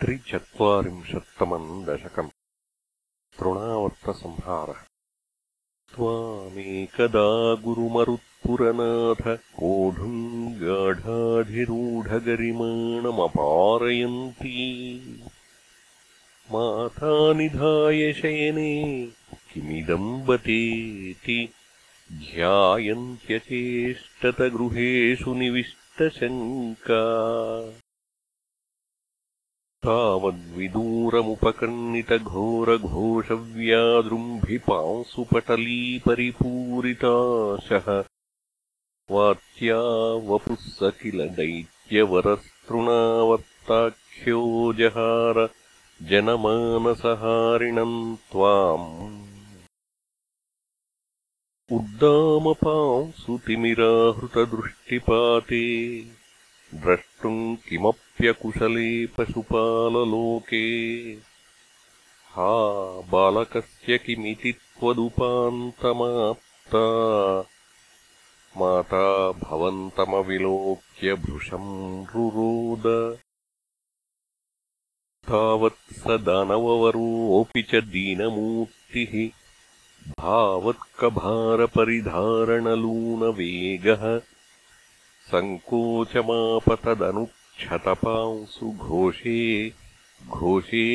त्रिचत्वारिंशत्तमम् दशकम्। तृणावर्तसंहारः। त्वामेकदा गुरुमरुत्पुरनाथ कोढुम् गाढाधिरूढगरिमाणमपारयन्ती मातानिधाय शयने किमिदम् बतेति ध्यायन्त्यचेष्टतगृहेषु निविष्टशङ्का तावद्विदूरमुपकर्णितघोरघोषव्यादृम्भिपांसुपटलीपरिपूरिताशः वाच्या वपुः स किल दैत्यवरस्तृणावर्ताख्यो जहार जनमानसहारिणम् त्वाम्। उद्दामपांसुतिमिराहृतदृष्टिपाते किमप्यकुशले पशुपाललोके हा बालकस्य किमिति त्वदुपान्तमाप्ता? माता भवन्तमविलोक्य भृशम् रुरोद। तावत् स दानववरोऽपि च दीनमूर्तिः। भावत्कभारपरिधारणलूनवेगः सङ्कोचमापतदनुक्षतपांसु घोषे घोषे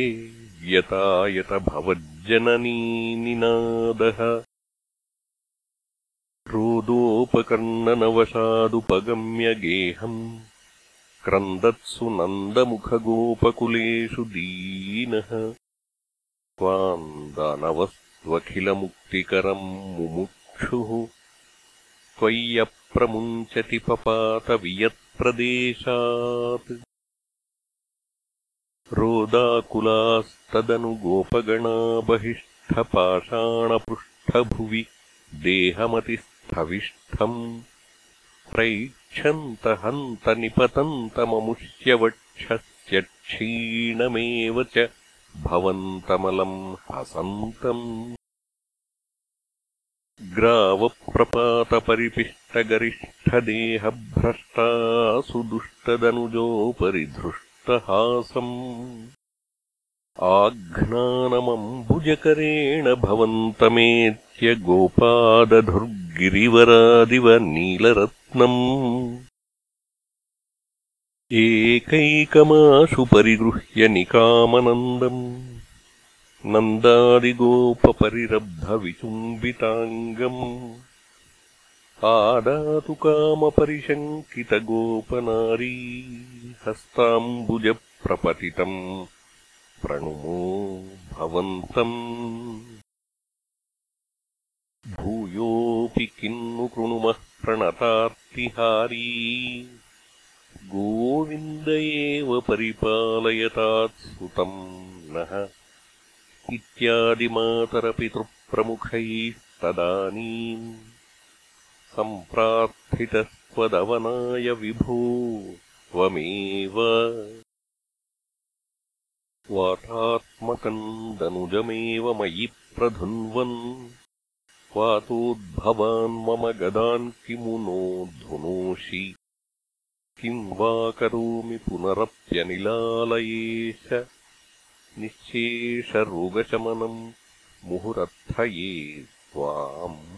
व्यतायतभवज्जननीनिनादः रोदोपकर्णनवशादुपगम्य गेहम् क्रन्दत्सु नन्दमुखगोपकुलेषु दीनः। त्वाम् दानवस्त्वखिलमुक्तिकरम् मुमुक्षुः त्वय्यप्रमुञ्चति पपातवियत्प्रदेशात्। रोदाकुलास्तदनु गोपगणा बहिष्ठपाषाणपृष्ठभुवि देहमतिस्थविष्ठम्। प्रैच्छन्त हन्त निपतन्तममुष्यवक्षस्य क्षीणमेव च भवन्तमलम् हसन्तम्। ग्रावप्रपातपरिपिष्टगरिष्ठदेहभ्रष्टा सुदुष्टदनुजोपरि धृष्टहासम् आघ्नानमम्बुजकरेण भवन्तमेत्य गोपादधुर्गिरिवरादिव नीलरत्नम् एकैकमाशु परिगृह्य निकामनन्दम् नन्दादिगोपपरिरब्धविचुम्बिताङ्गम् आदातु कामपरिशङ्कितगोपनारी हस्ताम्बुजप्रपतितम् प्रणुमो भवन्तम् भूयोऽपि किन्नु कृणुमः प्रणतार्तिहारी गोविन्द एव परिपालयतात्सुतम् नः इत्यादिमातरपितृप्रमुखैस्तदानीम् सम्प्रार्थितस्त्वदवनाय विभो त्वमेव वातात्मकम् दनुजमेव मयि प्रधुन्वन् वातोद्भवान् मम गदान् किमु नो धुनोषि? किम् वा करोमि पुनरप्यनिलालयेश? निःशेषरोगशमनम् मुहुरर्थये त्वाम्